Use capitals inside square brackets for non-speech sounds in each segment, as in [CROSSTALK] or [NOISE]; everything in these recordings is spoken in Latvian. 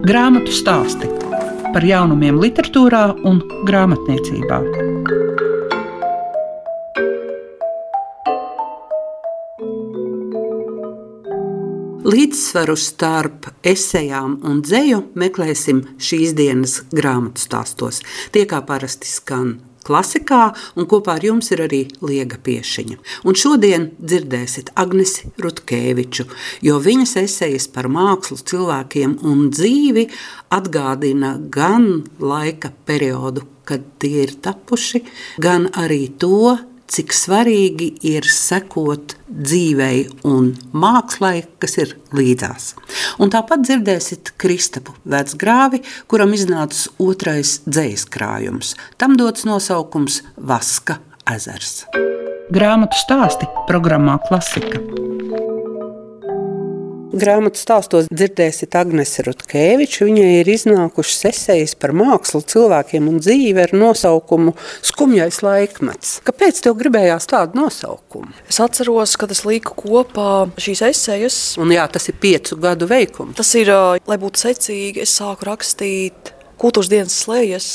Grāmatu stāsti par jaunumiem, literatūrā un grāmatniecībā. Līdzsvaru starp esejām un dzēju meklēsim šīs dienas grāmatu stāstos. Tie kā parasti skan klasikā, un kopā ar jums ir arī Liega Piešiņa. Un šodien dzirdēsiet Agnesi Rutkēviču, jo viņas esejas par mākslu, cilvēkiem un dzīvi atgādina gan laika periodu, kad tie ir tapuši, gan arī to, cik svarīgi ir sekot dzīvei un mākslai, kas ir līdzās. Un tāpat dzirdēsiet Kristapu vecgrāvi, kuram iznācis otrais dzējas krājums. Tam dots nosaukums Vaska ezers. Grāmatu stāsti programmā Klasika. Grāmatu stāstos dzirdēsiet Agnese Rutkēviču. Viņai ir iznākušas esejas par mākslu, cilvēkiem un dzīvi ar nosaukumu Skumjais laikmets. Kāpēc tev gribējās tādu nosaukumu? Es atceros, kad es liku kopā šīs esejas. Un jā, tas ir piecu gadu veikums. Tas ir, lai būtu secīgi, es sāku rakstīt kultūras dienas slējas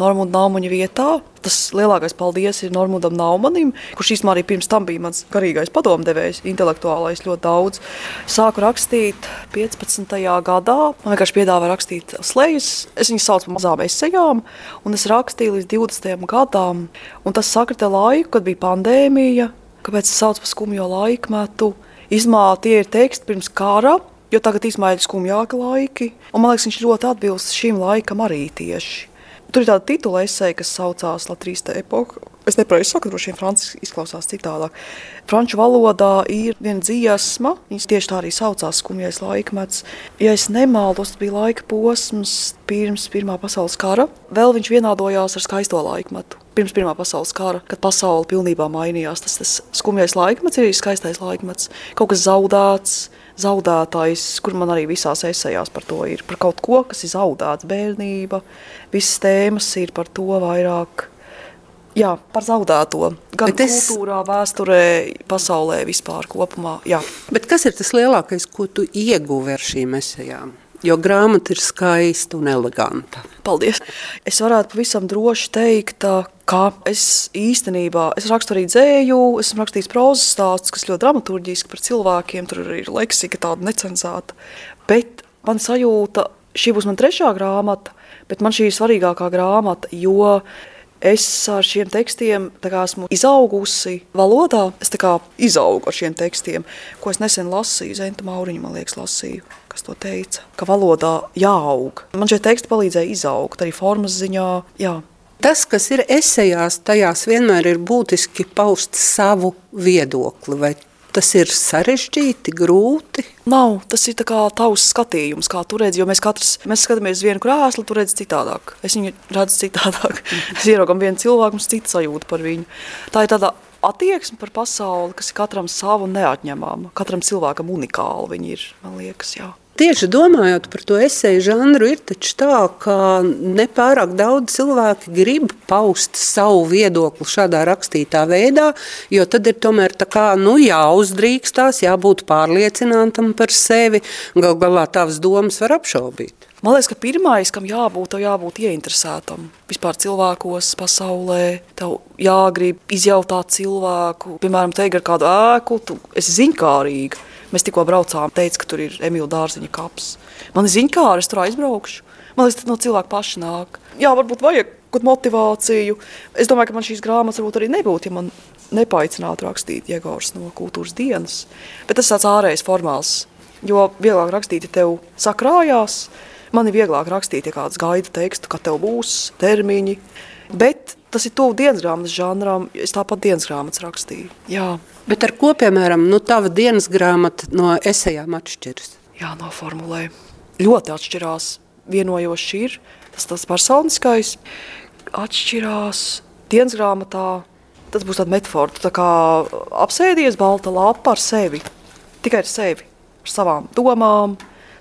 Normūda Naumaņa vietā. Tas lielākais paldies ir Normūdam Naumanim, kurš īstenībā arī pirms tam bija mans garīgais padomdevējs, intelektuālais ļoti daudz. Sāku rakstīt 15. gadā. Man vienkārši piedāvāja rakstīt slējas. Es viņus saucu par mazām esejām, un es rakstīju līdz 20. gadam. Un tas sakrita laiku, kad bija pandēmija. Kāpēc es saucu par skumjo laikmetu? Izmā tie ir teksti pirms kara, Jo tagad ir skumjāki laiki, un man liekas, viņš ļoti atbilst šim laikam arī tieši. Tur ir tāda titula esēja, kas saucās Latvijas epoha. Es nepareizi saku, droši vien franciski izklausās citādāk. Franču valodā ir viena dziesma, viņas tieši tā arī saucās skumjais laikmets. Ja es nemaldos, tas bija laika posms pirms Pirmā pasaules kara. Vēl viņš vienādojās ar skaisto laikmetu. Pirms Pirmā pasaules kara, kad pasaule pilnībā mainījās, tas, tas skumjais laikmets ir arī skaistais laikmets. Kaut kas zaudēts, zaudētājs, kur man arī visās esejās par to ir. Par kaut ko, kas ir zaudēts, bērnība. Visas tēmas ir par to vairāk. Jā, par zaudēto. Gan Bet es... kultūrā, vēsturē, pasaulē vispār kopumā. Jā. Bet kas ir tas lielākais, ko tu ieguvi ar šīm esejām? Jo grāmata ir skaista un eleganta. Paldies! Es varētu pavisam droši teikt, ka es īstenībā es rakstu arī dzēju, esmu rakstījis prozas stāstus, kas ļoti dramaturģiski par cilvēkiem, tur ir leksika tāda necenzēta. Bet man sajūta, šī būs man trešā grāmata, bet man šī ir svarīgākā grāmata, jo es ar šiem tekstiem esmu izaugusi valodā. Es izaugu ar šiem tekstiem, ko es nesen lasīju. Zenta Mauriņa, man liekas, lasīju kas to teica, ka valodā jāaug. Man šie teksti palīdzēja izaugt arī formas ziņā. Jā. Tas, kas ir esejās, tajās vienmēr ir būtiski paust savu viedokli. Vai tas ir sarežģīti, grūti? Nav, tas ir tavs skatījums, kā tu redzi. Jo mēs katrs mēs skatāmies uz vienu krēslu, tu redzi citādāk. Es viņu redzu citādāk. Es ieraugam vienu cilvēku, mums cits sajūta par viņu. Tā ir tāda attieksme par pasauli, kas ir katram savu neatņemama. Katram cilvēkam unikāli viņi ir, man liekas, jā. Tieši domājot par to esēju žanru, ir tā, ka nepārāk daudz cilvēki grib paust savu viedokli šādā rakstītā veidā, jo tad ir tomēr tā kā, nu, jāuzdrīkstās, jābūt pārliecinātam par sevi, gal galā tavas domas var apšaubīt. Man liekas, ka pirmais, kam jābūt, tev jābūt ieinteresētam vispār cilvēkos, pasaulē. Tev jāgrib izjautāt cilvēku, piemēram, teikt ar kādu ēku, tu esi ziņkārīga. Mēs tikko braucām, teica, ka tur ir Emīļa dārziņa kaps. Man ir ziņkāri, es tur aizbraukšu. Man liekas, tas no cilvēka paša nāk. Jā, varbūt vajag kaut kādu motivāciju. Es domāju, ka man šīs grāmatas varbūt arī nebūtu, ja man nepaicinātu rakstīt Jēgors no kultūras dienas. Bet tas tāds ārējs formāls. Jo vieglāk rakstīt, ja tev sakrājās, man ir vieglāk rakstīt, ja kāds gaida tekstu, ka tev būs termiņi. Bet tas ir tuvu dienas grāmatas žanram. Es tāpat dienas grāmatas rakstīju. Jā. Bet ar ko, piemēram, nu, tava dienas grāmata no esejām atšķiras? Jā, noformulē. Ļoti atšķirās. Vienojoši ir tas, tas personiskais. Atšķirās dienas grāmatā. Tas būs tāds metafors, tā kā apsēdies balta lapa ar sevi. Tikai ar sevi, ar savām domām,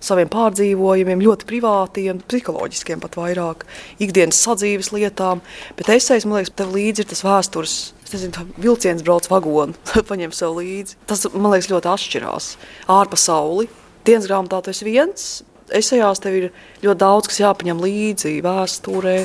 saviem pārdzīvojumiem, ļoti privātiem, psiholoģiskiem pat vairāk, ikdienas sadzīves lietām. Bet esejs, man liekas, tev līdzi ir tas vēstures. Es nezinu, vilciens brauc vagonu, [LAUGHS] paņem sev līdzi. Tas, man liekas, ļoti atšķirās. Ārpasauli. Dienas grāmatā tas viens, Esejās tev ir ļoti daudz, kas jāpaņem līdzi vēsturē,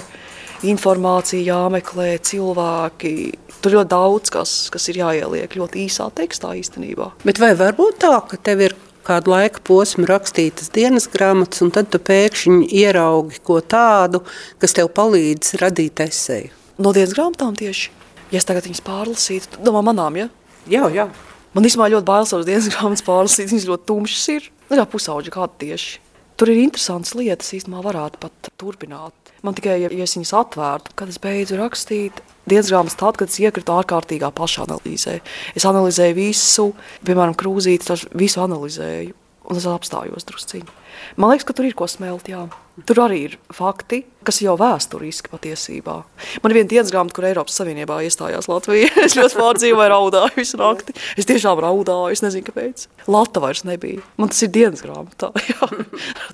informācija jāmeklē, cilvēki. Tur ļoti daudz kas, kas ir jāieliek ļoti īsā tekstā īstenībā. Bet vai var būt tā, ka tev ir kādu laika posmu rakstītas dienas grāmatas, un tad tu pēkšņi ieraugi ko tādu, kas tev palīdz radīt esēju? No dienas grāmatām tieši. Ja es tagad viņas pārlasītu, domā manām, ja? Jā, jā. Man īstenībā ļoti bail savas dienas grāmatas pārlasīt, viņas ļoti tumšas ir. Nu, kā pusauģi kāda tieši. Tur ir interesantas lietas, īstenībā varētu pat turpināt. Man tikai, ja, ja es viņas atvērtu, kad es beidzu rakstīt, dienas grāmatas tad, kad es iekritu ārkārtīgā pašanalīzē. Es analizēju visu, piemēram, krūzīti, tas visu analizēju, un es apstājos drusciņi. Man liekas, ka tur ir ko smelt, jā. Tur arī ir fakti, kas jau vēsturiski patiesībā. Man ir viena dienas grāmata, kur Eiropas Savienībā iestājās Latvija. [LAUGHS] Es ļoti pārdzīvoju, raudāju visu nakti. Es tiešām raudāju, es nezinu, kāpēc. Lata vairs nebija. Man tas ir dienas grāmatā. [LAUGHS] Jā,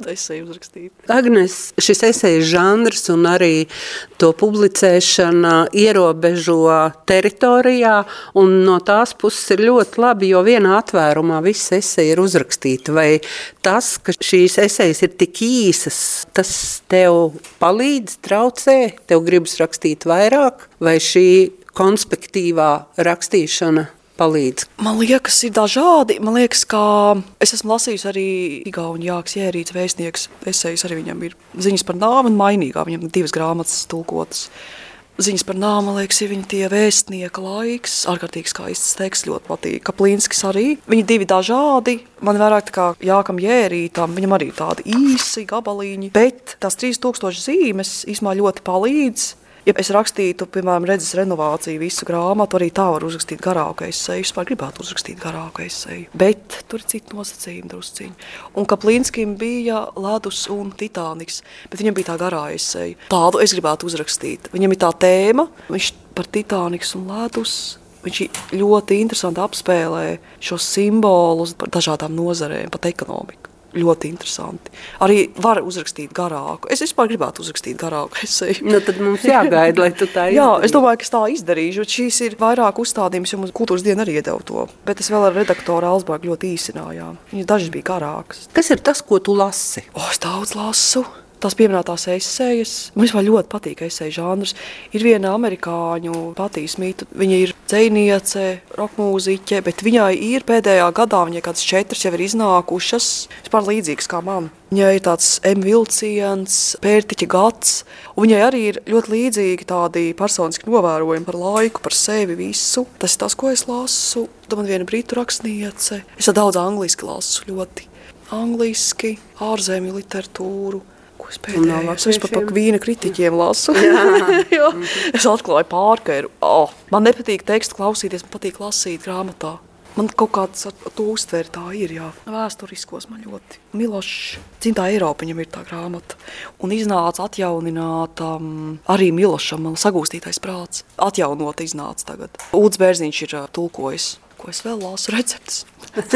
tas ir uzrakstīt. Agnes, šis esejas žanrs un arī to publicēšana ierobežo teritorijā, un no tās puses ir ļoti labi, jo vienā atvērumā viss eseja ir uzrakstīta. Vai tas, ka šīs esejas ir tik īsas, tas tev palīdz, traucē, tev gribas rakstīt vairāk, vai šī konspektīvā rakstīšana palīdz? Man liekas, ir dažādi. Man liekas, ka es esmu lasījis arī Igaunijas Jānis Jērīts, vēstnieks. Esejas arī viņam ir ziņas par nāvi un mainīgā. Viņam divas grāmatas tulkotas. Ziņas par nāmu, liekas, ir viņa tie vēstnieka laiks. Ārkārtīgi skaists teksts, ļoti patīk. Kaplīnskis arī. Viņi divi dažādi. Man vairāk kā Jākam Jērītam, viņam arī tādi īsi gabaliņi. Bet tās 3000 zīmes īsumā ļoti palīdz Ja es rakstītu, piemēram, redzes renovāciju, visu grāmatu, arī tā var uzrakstīt garāku eseju. Es gribētu uzrakstīt garāku eseju, bet tur ir citi nosacījumi drusciņi. Un Kaplīnskim bija ledus un titāniks, bet viņam bija tā garā eseja. Tādu es gribētu uzrakstīt. Viņam ir tā tēma, viņš par titāniks un ledus. Viņš ļoti interesanti apspēlē šos simbolus par dažādām nozarēm, pat ekonomiku ļoti interesanti. Arī var uzrakstīt garāku. Es vispār gribētu uzrakstīt garāku esēju. Nu, tad mums jāgaida, lai tu tā izdarītu. [LAUGHS] Jā, es domāju, ka es tā izdarīšu. Šīs ir vairāk uzstādījums, jo mums kultūras diena arī iedeva to. Bet es vēl ar redaktoru Alsbergu ļoti īsinājām. Viņas dažas bija garākas. Kas ir tas, ko tu lasi? O, es daudz lasu tās pieminētās esejas. Man vispār ļoti patīk eseju žanrs. Ir viena amerikāņu patīsmīta. Viņa ir dzēniece, rokmūziķe, bet viņai ir pēdējā gadā, viņai kādas četras jau ir iznākušas, vispār līdzīgas kā man. Viņai ir tāds emvilciens, pērtiķa gads, un viņai arī ir ļoti līdzīgi tādi personiski novērojumi par laiku, par sevi visu. Tas ir tas, ko es lasu. Tad man viena brītu rakstniece. Es daudz angliski lasu, ļoti angliski, ārzemju literatūru. Es pēdējo? Es vispār par vīna kritiķiem lasu. [LAUGHS] es atklāju pārkairu. Oh, man nepatīk tekstu klausīties, man patīk lasīt grāmatā. Man kaut kāds to uztver, tā ir. Jā. Vēsturiskos man ļoti. Milošs, Cintā Eiropa viņam ir tā grāmata. Un iznāca atjaunināta um, arī Milošam, man sagūstītais prāts. Atjaunot iznāca tagad. Ulds Bērziņš ir uh, tulkojis ko es vēl lasu receptes.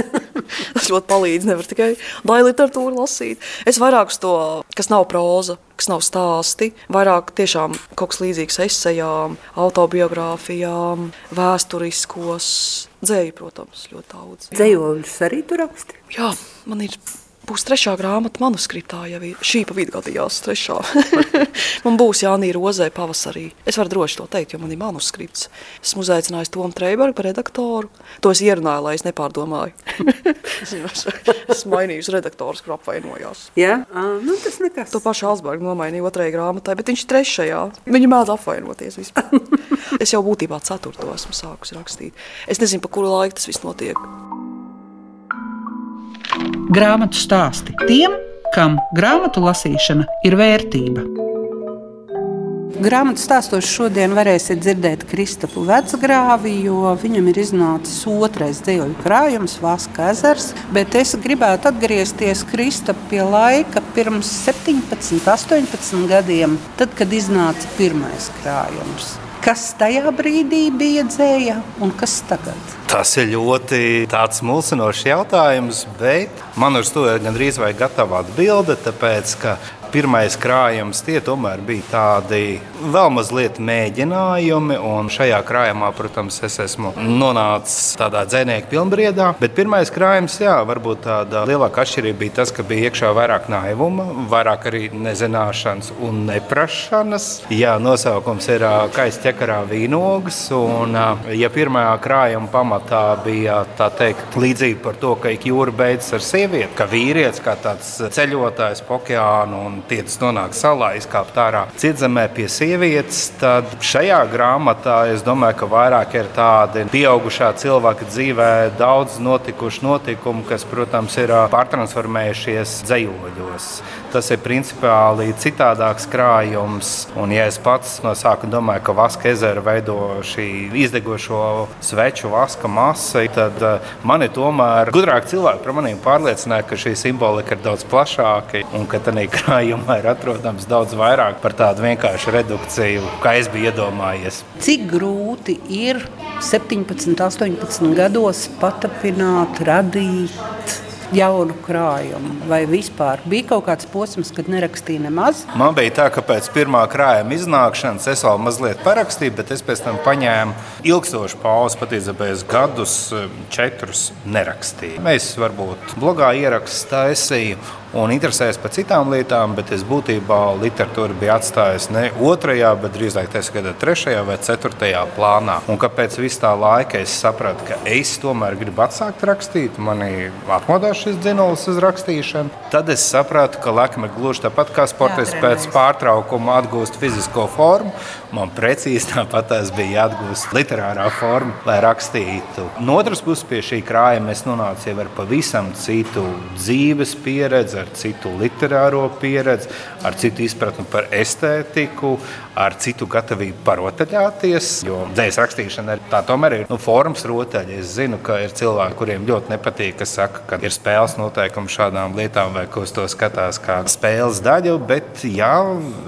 [LAUGHS] Tas ļoti palīdz. Nevar tikai daļu literatūru lasīt. Es vairāk uz to, kas nav próza, kas nav stāsti, vairāk tiešām kaut kas līdzīgs esejām, autobiogrāfijām, vēsturiskos dzēju, protams, ļoti daudz. Dzējoļus arī tur raksti? Jā, man ir būs trešā grāmata manuskriptā, jau šī pa vidu gadījās trešā. [LAUGHS] man būs Jānija Rozē pavasarī. Es varu droši to teikt, jo man ir manuskripts. Esmu uzaicinājis Tomu Treibergu par redaktoru. To es ierunāju, lai es nepārdomāju. [LAUGHS] es esmu mainījis redaktors, kur apvainojās. Jā, nu tas nekas. To pašu Alsbergu nomainīju otrajā grāmatā, bet viņš trešajā. Viņa mēdz apvainoties vispār. [LAUGHS] es jau būtībā ceturto esmu sākus rakstīt. Es nezinu, pa kuru laiku tas viss notiek. Grāmatu stāsti tiem, kam grāmatu lasīšana ir vērtība. Grāmatā stāstos šodien varēsiet dzirdēt Kristapu Vecgrāvi, jo viņam ir iznācis otrais dzīvoļu krājums, Vaska ezers. Bet es gribētu atgriezties Kristapam pie laika pirms 17, 18 gadiem, tad, kad iznāca pirmais krājums. Kas tajā brīdī bija dzēja un kas tagad? Tas ir ļoti mulsinošs jautājums, bet man uz to ir gandrīz vai gatava atbilde. Tāpēc, ka pirmais krājums, tie tomēr bija tādi vēl mazliet mēģinājumi. Un šajā krājumā, protams, es esmu nonācis tādā dzīsnieku pilnbriedā. Bet pirmais krājums, jā, varbūt tāda lielāka atšķirība bija tas, ka bija iekšā vairāk naivuma, vairāk arī nezināšanas un neprašanas. Jā, nosaukums ir Kaisa ķekarā vīnogas. Un, ja pirmajā krājuma pamatā bija tā teikt līdzība par to, ka ik jūra beidzas ar sievieti, ka vīrietis kā tāds ceļotājs pa okeānu un tiec nonāk salā, izkāpt ārā cietzemē pie sievietes, tad šajā grāmatā es domāju, ka vairāk ir tādi pieaugušā cilvēka dzīvē daudz notikuši notikumi, kas, protams, ir pārtransformējušies dzējoļos. Tas ir principiāli citādāks krājums. Un, ja es pats no sākuma domāju, ka Vaska ezera veido šī izdegošo sveču vaska masa, tad mani tomēr gudrāk cilvēki par maniem pārliecināja, ka šī simbolika ir daudz plašāka un ka tādā krājumā ir atrodams daudz vairāk par tādu vienkāršu redukciju, kā es biju iedomājies. Cik grūti ir 17, 18 gados patapināt, radīt? jaunu krājumu? Vai vispār bija kaut kāds posms, kad nerakstīja nemaz? Man bija tā, ka pēc pirmā krājuma iznākšanas es vēl mazliet parakstīju, bet es pēc tam paņēmu ilgstošu pauzi, patiesībā es gadus, četrus nerakstīju. Mēs varbūt blogā ierakstu taisīju un interesējos par citām lietām, bet es būtībā literatūru biju atstājis ne otrajā, bet drīzāk tādā trešajā vai ceturtajā plānā. Un kāpēc visā tā laika es sapratu, ka es tomēr gribu atsākt rakstīt, manī atmodās šis dzinolis uz rakstīšanu, tad es sapratu, ka laikam ir gluži tāpat kā sportists pēc pārtraukuma atgūst fizisko formu. Man precīzi tāpat bija jāatgūst literārā forma, lai rakstītu. No otras puses, pie šī krājuma es nonācu jau ar pavisam citu dzīves pieredzi ar citu literāro pieredzi, ar citu izpratni par estētiku, ar citu gatavību parotaļāties. Jo dzējas rakstīšana ir, tā tomēr ir nu, formas rotaļa. Es zinu, ka ir cilvēki, kuriem ļoti nepatīk, kas saka, ka ir spēles noteikumi šādām lietām, vai ko uz to skatās kā spēles daļu. Bet jā,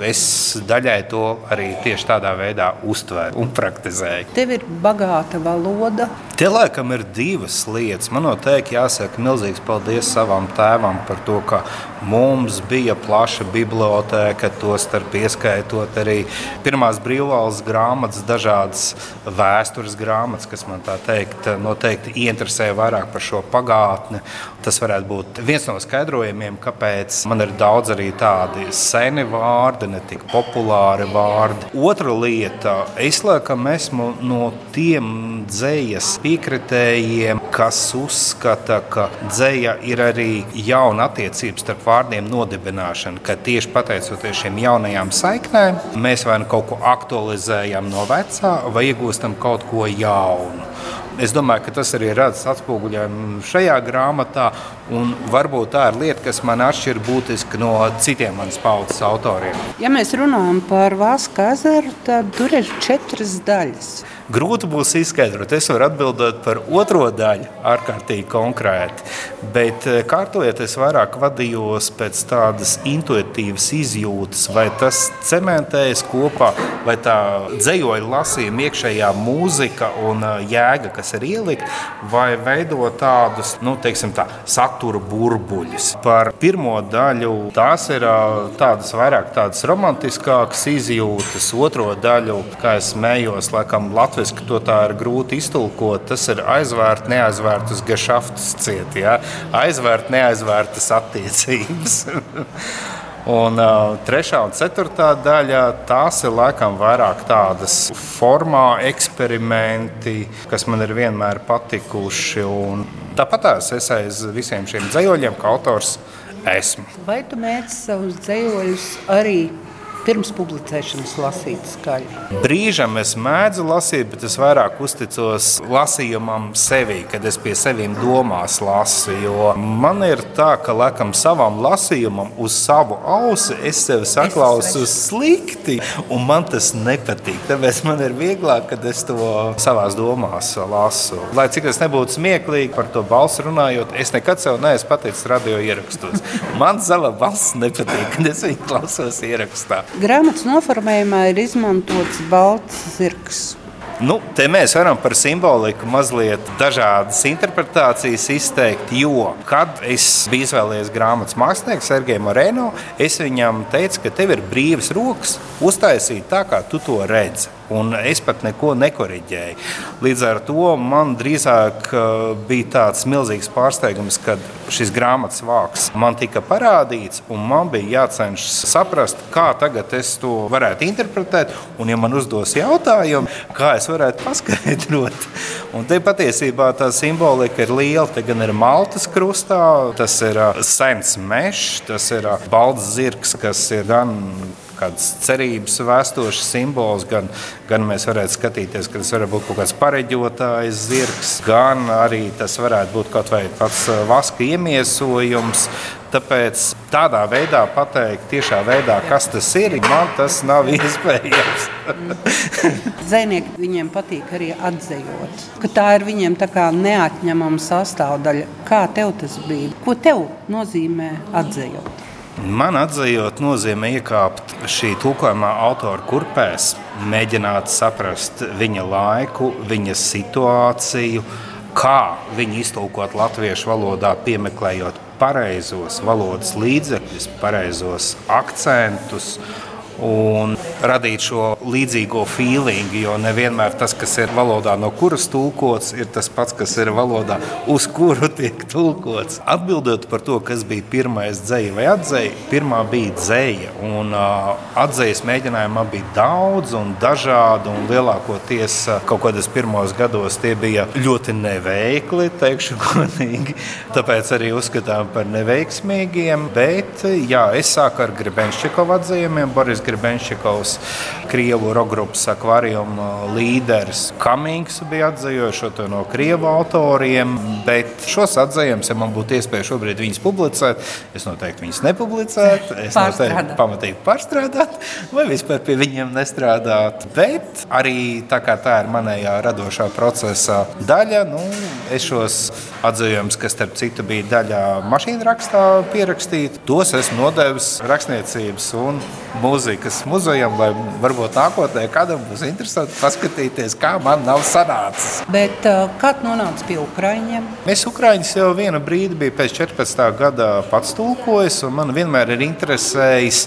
es daļai to arī tieši tādā veidā uztvēru un praktizēju. Tev ir bagāta valoda. Te laikam ir divas lietas. Man noteikti jāsaka milzīgs paldies savam tēvam par to, ka mums bija plaša biblioteka, to starp ieskaitot arī pirmās brīvvalsts grāmatas, dažādas vēstures grāmatas, kas man tā teikt, noteikti ieinteresēja vairāk par šo pagātni. Tas varētu būt viens no skaidrojumiem, kāpēc man ir daudz arī tādi seni vārdi, ne tik populāri vārdi. Otra lieta, es laikam esmu no tiem dzējas piekritējiem, kas uzskata, ka dzēja ir arī jauna attiecības starp vārdiem nodibināšana, ka tieši pateicoties šiem jaunajām saiknēm, mēs vai nu kaut ko aktualizējam no vecā, vai iegūstam kaut ko jaunu. Es domāju, ka tas arī redzams atspoguļojumā šajā grāmatā. Varbūt tā ir lieta, kas man atšķir būtiski no citiem manas paudzes autoriem. Ja mēs runājam par Vaska ezeru, tad tur ir četras daļas. Grūti būs izskaidrot. Es varu atbildēt par otro daļu, ārkārtīgi konkrēti. Bet, eh, kārtojot, es vairāk vadījos pēc tādas intuitīvas izjūtas, vai tas cementējas kopā, vai tā dzējoļa lasījuma iekšējā mūzika un eh, jēga, kas ir ielikt, vai veido tādus nu, teiksim, tā, satura burbuļus. Par pirmo daļu tās ir eh, tādas vairāk tādas romantiskākas izjūtas, otro daļu, kā es smējos, laikam, Latvijas latviešu to tā ir grūti iztulkot. Tas ir aizvērt, neaizvērtas gešaftas ciet, ja? aizvērt, neaizvērtas attiecības. [LAUGHS] Un uh, trešā un ceturtā daļa tās ir laikam vairāk tādas formā eksperimenti, kas man ir vienmēr patikuši. Tāpat es aiz visiem šiem dzējoļiem, kā autors, esmu. Vai tu mēģini savus dzējoļus arī pirms publicēšanas lasīt skaļi? Brīžam es mēdzu lasīt, bet es vairāk uzticos lasījumam sevi, kad es pie seviem domās lasu. Jo man ir tā, ka laikam savam lasījumam uz savu ausi es sevi saklausu slikti, un man tas nepatīk. Tāpēc man ir vieglāk, kad es to savās domās lasu. Lai cik tas nebūtu smieklīgi par to balsu runājot, es nekad sev neesmu pateicis radio ierakstos. Man sava balss nepatīk, kad es viņu klausos ierakstā. Grāmatas noformējumā ir izmantots balts zirgs. Nu, te mēs varam par simboliku mazliet dažādas interpretācijas izteikt, jo, kad es biju izvēlējies grāmatas mākslinieku Sergeju Moreno, es viņam teicu, ka tev ir brīvas rokas uztaisīt tā, kā tu to redzi un es pat neko nekoriģēju. Līdz ar to man drīzāk uh, bija tāds milzīgs pārsteigums, kad šis grāmatas vārks man tika parādīts, un man bija jācenšas saprast, kā tagad es to varētu interpretēt, un ja man uzdos jautājumu, kā es varētu paskaidrot. [LAUGHS] Un te patiesībā tā simbolika ir liela. Te gan ir Maltas krustā, tas ir uh, sens mežs, tas ir uh, balts zirgs, kas ir gan kādas cerības vēstošas simbols, gan, gan mēs varētu skatīties, ka tas var būt kaut kāds pareģotājs zirgs, gan arī tas varētu būt kaut vai pats uh, vaska iemiesojums. Tāpēc tādā veidā pateikt, tiešā veidā, kas tas ir, man tas nav [LAUGHS] iespējams. [LAUGHS] Zvejnieki viņiem patīk arī atzējot, ka tā ir viņiem tā neatņemama sastāvdaļa. Kā tev tas bija? Ko tev nozīmē atzējot? Man atzījot, nozīmē iekāpt šī tulkojumā autora kurpēs, mēģināt saprast viņa laiku, viņa situāciju, kā viņu iztulkot latviešu valodā, piemeklējot pareizos valodas līdzekļus, pareizos akcentus un radīt šo līdzīgo feelingu. Jo nevienmēr tas, kas ir valodā, no kuras tulkots, ir tas pats, kas ir valodā, uz kuru tiek tulkots. Atbildot par to, kas bija pirmais dzēja vai atzēja, pirmā bija dzēja. Un uh, atzējas mēģinājumā bija daudz un dažādi, un lielākoties kaut kādos pirmos gados tie bija ļoti neveikli, teikšu [LAUGHS] godīgi. Tāpēc arī uzskatām par neveiksmīgiem. Bet jā, es sāku ar Grebenšķikovu atzējumiem. Boris Grebenšķikovs, Krievu rokgrupas akvārijuma līderis Kamings bija atzējošs no Krievu autoriem, bet šos atzējumus, ja man būtu iespēja šobrīd viņus publicēt, es noteikti viņus nepublicētu. Es noteikti pamatīgi pārstrādāt vai vispār pie viņiem nestrādāt. Bet arī tā kā tā ir manējā radošā procesa daļa, nu, es šos atzējumus, kas starp citu bija daļā mašīnu rakstā pierakstīt, tos esmu nodevis rakstniecības un mūzikas muzejam, lai varbūt nākotnē kādam būs interesanti paskatīties, kā man nav sanācis. Bet uh, kad nonāca pie Ukraiņiem? Es Ukraiņus jau vienu brīdi biju pēc 14. gada pats tulkojis, un man vienmēr ir interesējis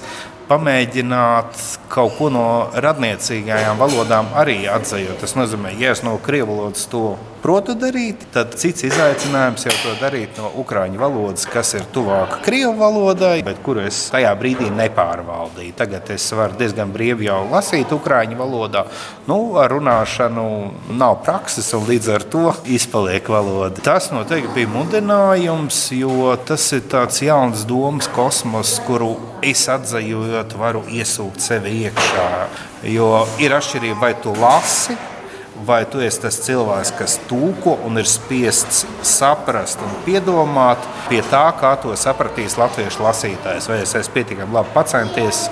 pamēģināt kaut ko no radniecīgajām valodām arī atzīt. Tas nozīmē, ja es no krievu valodas to protu darīt, tad cits izaicinājums jau to darīt no ukrāņu valodas, kas ir tuvāk krievu valodai, bet kuru es tajā brīdī nepārvaldīju. Tagad es varu diezgan brīvi jau lasīt ukrāņu valodā. Nu, ar runāšanu nav prakses, un līdz ar to izpaliek valoda. Tas noteikti bija mudinājums, jo tas ir tāds jauns domas kosmos, kuru es atzējot, varu iesūkt sevi iekšā. Jo ir atšķirība, vai tu lasi vai tu esi tas cilvēks, kas tūko un ir spiests saprast un piedomāt pie tā, kā to sapratīs latviešu lasītājs. Vai es esmu pietiekami labi pacenties,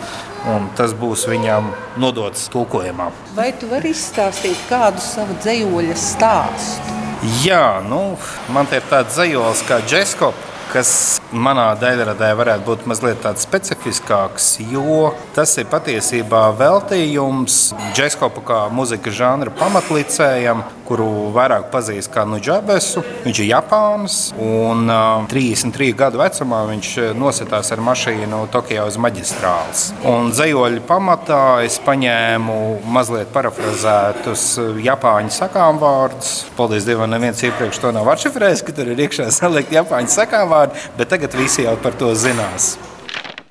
un tas būs viņam nodots tulkojumā. Vai tu vari izstāstīt kādu savu dzējoļa stāstu? Jā, nu, man te ir tāds dzējols kā Džeskops kas manā daļradē varētu būt mazliet tāds specifiskāks, jo tas ir patiesībā veltījums džekskopa kā mūzikas žanra pamatlicējam, kuru vairāk pazīst kā Nudžabesu. Viņš ir Japāns un uh, 33 gadu vecumā viņš nositās ar mašīnu Tokijā uz maģistrāles. Un zejoļu pamatā es paņēmu mazliet parafrazētus japāņu sakām vārdus. Paldies Dievam, neviens iepriekš to nav atšifrējis, ka tur ir iekšā [LAUGHS] salikt japāņu sakām vārdi, bet tagad visi jau par to zinās.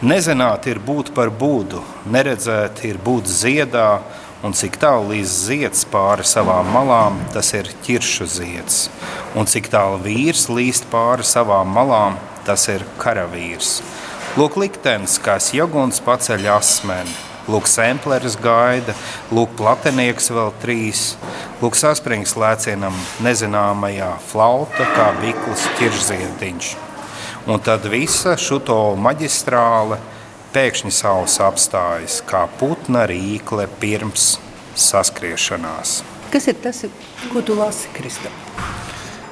Nezināt ir būt par būdu, neredzēt ir būt ziedā, un cik tālu līdz zieds pāri savām malām, tas ir ķiršu zieds. Un cik tālu vīrs līst pāri savām malām, tas ir karavīrs. Lūk, liktenis, kā joguns paceļ asmeni. Lūk, sempleris gaida, lūk, platinieks vēl trīs, lūk, sasprings lēcienam nezināmajā flauta kā bikls ķirzietiņš. Un tad visa šo maģistrāle pēkšņi saules apstājas, kā putna rīkle pirms saskriešanās. Kas ir tas, ko tu lasi, Kristap?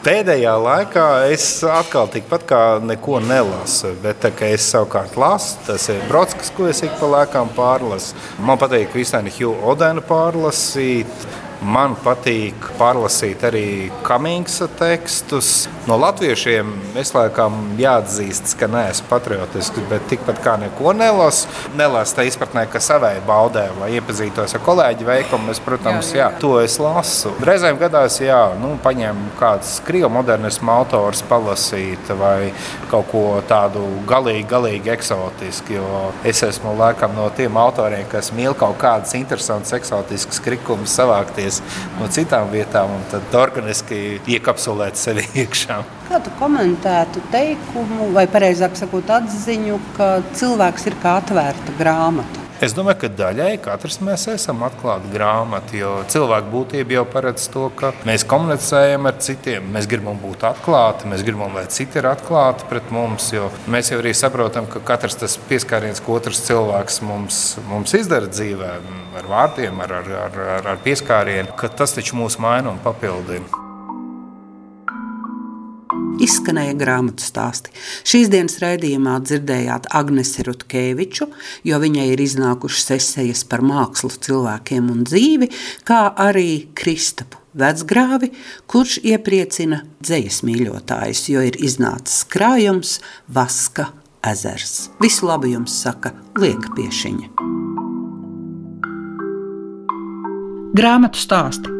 Pēdējā laikā es atkal tikpat kā neko nelasu, bet tā, es savukārt lasu, tas ir Brodskas, ko es ik pa lēkām pārlasu. Man patīk Vistāni Hugh Odenu pārlasīt, Man patīk pārlasīt arī Kamīnksa tekstus. No latviešiem es laikam jāatzīst, ka neesmu patriotisks, bet tikpat kā neko nelasu. Nelasu tā izpratnē, ka savai baudē, lai iepazītos ar kolēģi veikumu, es, protams, jā, jā. jā to es lasu. Reizēm gadās, jā, nu, paņem kāds krievu modernismu autors palasīt vai kaut ko tādu galīgi, galīgi eksotisku, jo es esmu laikam no tiem autoriem, kas mīl kaut kādas interesantas, eksotiskas krikumus savākties no citām vietām un tad organiski iekapsulēt sevi [LAUGHS] iekšā. Kā tu komentētu teikumu, vai precīzāk sakot, atziņu, ka cilvēks ir kā atvērta grāmata? Es domāju, ka daļai katrs mēs esam atklāti grāmati, jo cilvēku būtība jau paredz to, ka mēs komunicējam ar citiem. Mēs gribam būt atklāti, mēs gribam, lai citi ir atklāti pret mums, jo mēs jau arī saprotam, ka katrs tas pieskāriens, ko otrs cilvēks mums, mums izdara dzīvē, ar vārdiem, ar, ar, ar, ar pieskārienu, ka tas taču mūs maina un papildina izskanēja grāmatu stāsti. Šīs dienas raidījumā dzirdējāt Agnesi Rutkeviču, jo viņai ir iznākušas esejas par mākslu, cilvēkiem un dzīvi, kā arī Kristapu vecgrāvi, kurš iepriecina dzējas mīļotājus, jo ir iznācis krājums Vaska ezers. Visu labu jums saka Lieka Piešiņa. Grāmatu stāsti